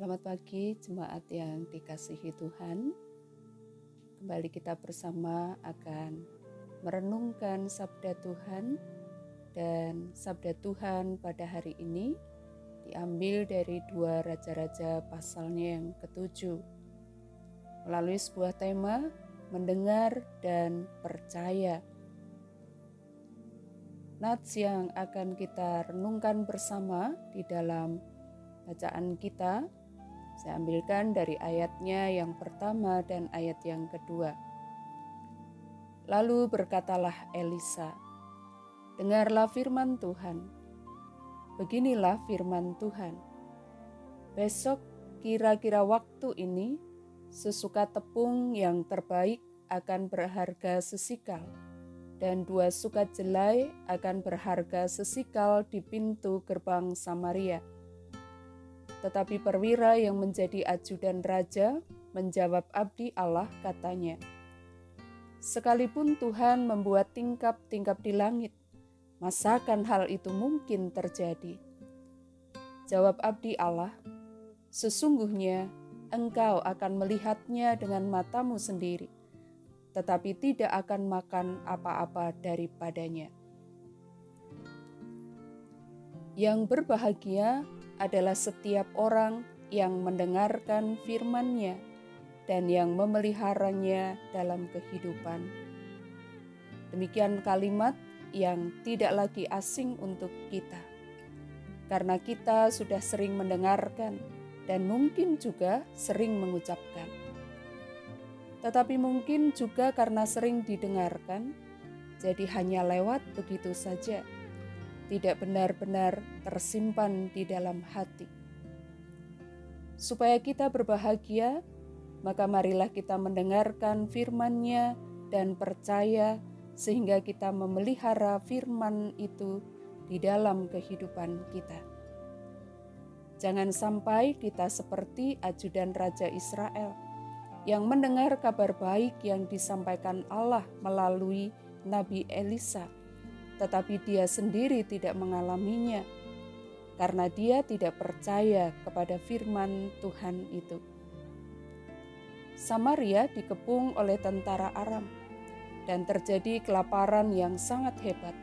Selamat pagi jemaat yang dikasihi Tuhan. Kembali kita bersama akan merenungkan sabda Tuhan dan sabda Tuhan pada hari ini diambil dari dua raja-raja pasalnya yang ketujuh. Melalui sebuah tema mendengar dan percaya. Nats yang akan kita renungkan bersama di dalam bacaan kita saya ambilkan dari ayatnya yang pertama dan ayat yang kedua. Lalu berkatalah Elisa, "Dengarlah firman Tuhan. Beginilah firman Tuhan: Besok, kira-kira waktu ini, sesuka tepung yang terbaik akan berharga sesikal, dan dua sukat jelai akan berharga sesikal di pintu gerbang Samaria." Tetapi perwira yang menjadi ajudan raja menjawab abdi Allah katanya, Sekalipun Tuhan membuat tingkap-tingkap di langit, masakan hal itu mungkin terjadi? Jawab abdi Allah, Sesungguhnya engkau akan melihatnya dengan matamu sendiri, tetapi tidak akan makan apa-apa daripadanya. Yang berbahagia adalah setiap orang yang mendengarkan firman-Nya dan yang memeliharanya dalam kehidupan. Demikian kalimat yang tidak lagi asing untuk kita, karena kita sudah sering mendengarkan dan mungkin juga sering mengucapkan. Tetapi mungkin juga karena sering didengarkan, jadi hanya lewat begitu saja tidak benar-benar tersimpan di dalam hati. Supaya kita berbahagia, maka marilah kita mendengarkan firman-Nya dan percaya sehingga kita memelihara firman itu di dalam kehidupan kita. Jangan sampai kita seperti ajudan Raja Israel yang mendengar kabar baik yang disampaikan Allah melalui Nabi Elisa tetapi dia sendiri tidak mengalaminya karena dia tidak percaya kepada firman Tuhan itu. Samaria dikepung oleh tentara Aram dan terjadi kelaparan yang sangat hebat.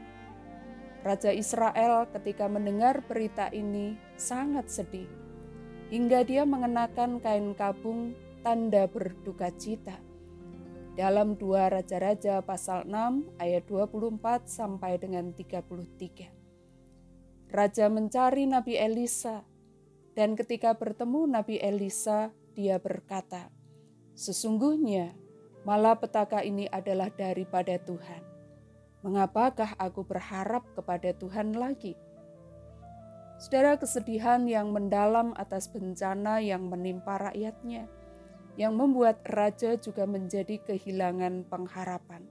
Raja Israel ketika mendengar berita ini sangat sedih hingga dia mengenakan kain kabung tanda berduka cita dalam dua Raja-Raja pasal 6 ayat 24 sampai dengan 33. Raja mencari Nabi Elisa dan ketika bertemu Nabi Elisa dia berkata, Sesungguhnya malapetaka ini adalah daripada Tuhan. Mengapakah aku berharap kepada Tuhan lagi? Saudara kesedihan yang mendalam atas bencana yang menimpa rakyatnya – yang membuat raja juga menjadi kehilangan pengharapan.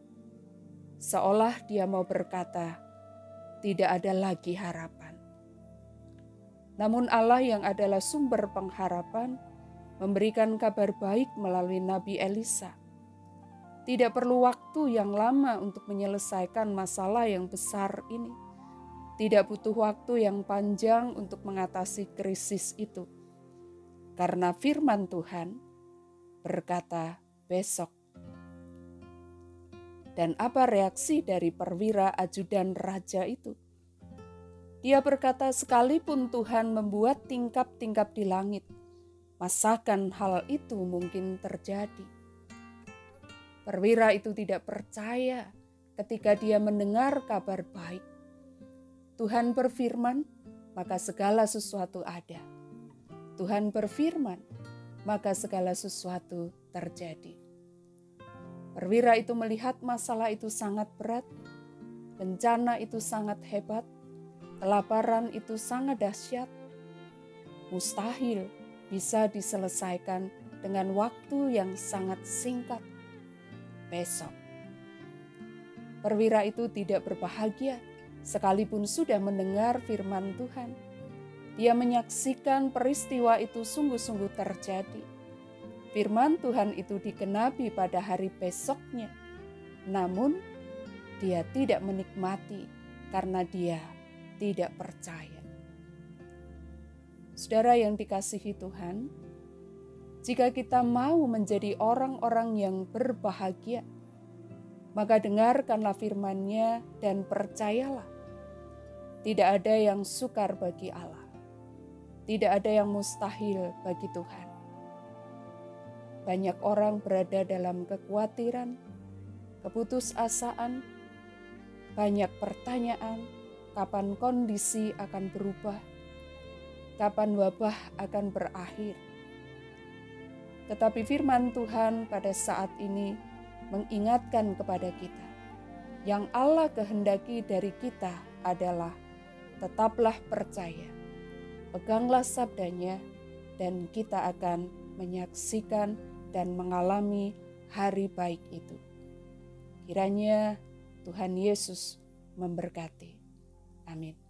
Seolah dia mau berkata, "Tidak ada lagi harapan." Namun, Allah yang adalah sumber pengharapan memberikan kabar baik melalui Nabi Elisa. Tidak perlu waktu yang lama untuk menyelesaikan masalah yang besar ini. Tidak butuh waktu yang panjang untuk mengatasi krisis itu, karena firman Tuhan berkata, "Besok." Dan apa reaksi dari perwira ajudan raja itu? Dia berkata, "Sekalipun Tuhan membuat tingkap-tingkap di langit, masakan hal itu mungkin terjadi?" Perwira itu tidak percaya ketika dia mendengar kabar baik. Tuhan berfirman, maka segala sesuatu ada. Tuhan berfirman, maka segala sesuatu terjadi. Perwira itu melihat masalah itu sangat berat, bencana itu sangat hebat, kelaparan itu sangat dahsyat, mustahil bisa diselesaikan dengan waktu yang sangat singkat. Besok, perwira itu tidak berbahagia sekalipun sudah mendengar firman Tuhan dia menyaksikan peristiwa itu sungguh-sungguh terjadi. Firman Tuhan itu dikenapi pada hari besoknya, namun dia tidak menikmati karena dia tidak percaya. Saudara yang dikasihi Tuhan, jika kita mau menjadi orang-orang yang berbahagia, maka dengarkanlah firman-Nya dan percayalah. Tidak ada yang sukar bagi Allah. Tidak ada yang mustahil bagi Tuhan. Banyak orang berada dalam kekhawatiran, keputusasaan, banyak pertanyaan, kapan kondisi akan berubah, kapan wabah akan berakhir tetapi firman Tuhan pada saat ini mengingatkan kepada kita, yang Allah kehendaki dari kita adalah tetaplah percaya, peganglah sabdanya, dan kita akan menyaksikan dan mengalami hari baik itu. Kiranya Tuhan Yesus memberkati. Amin.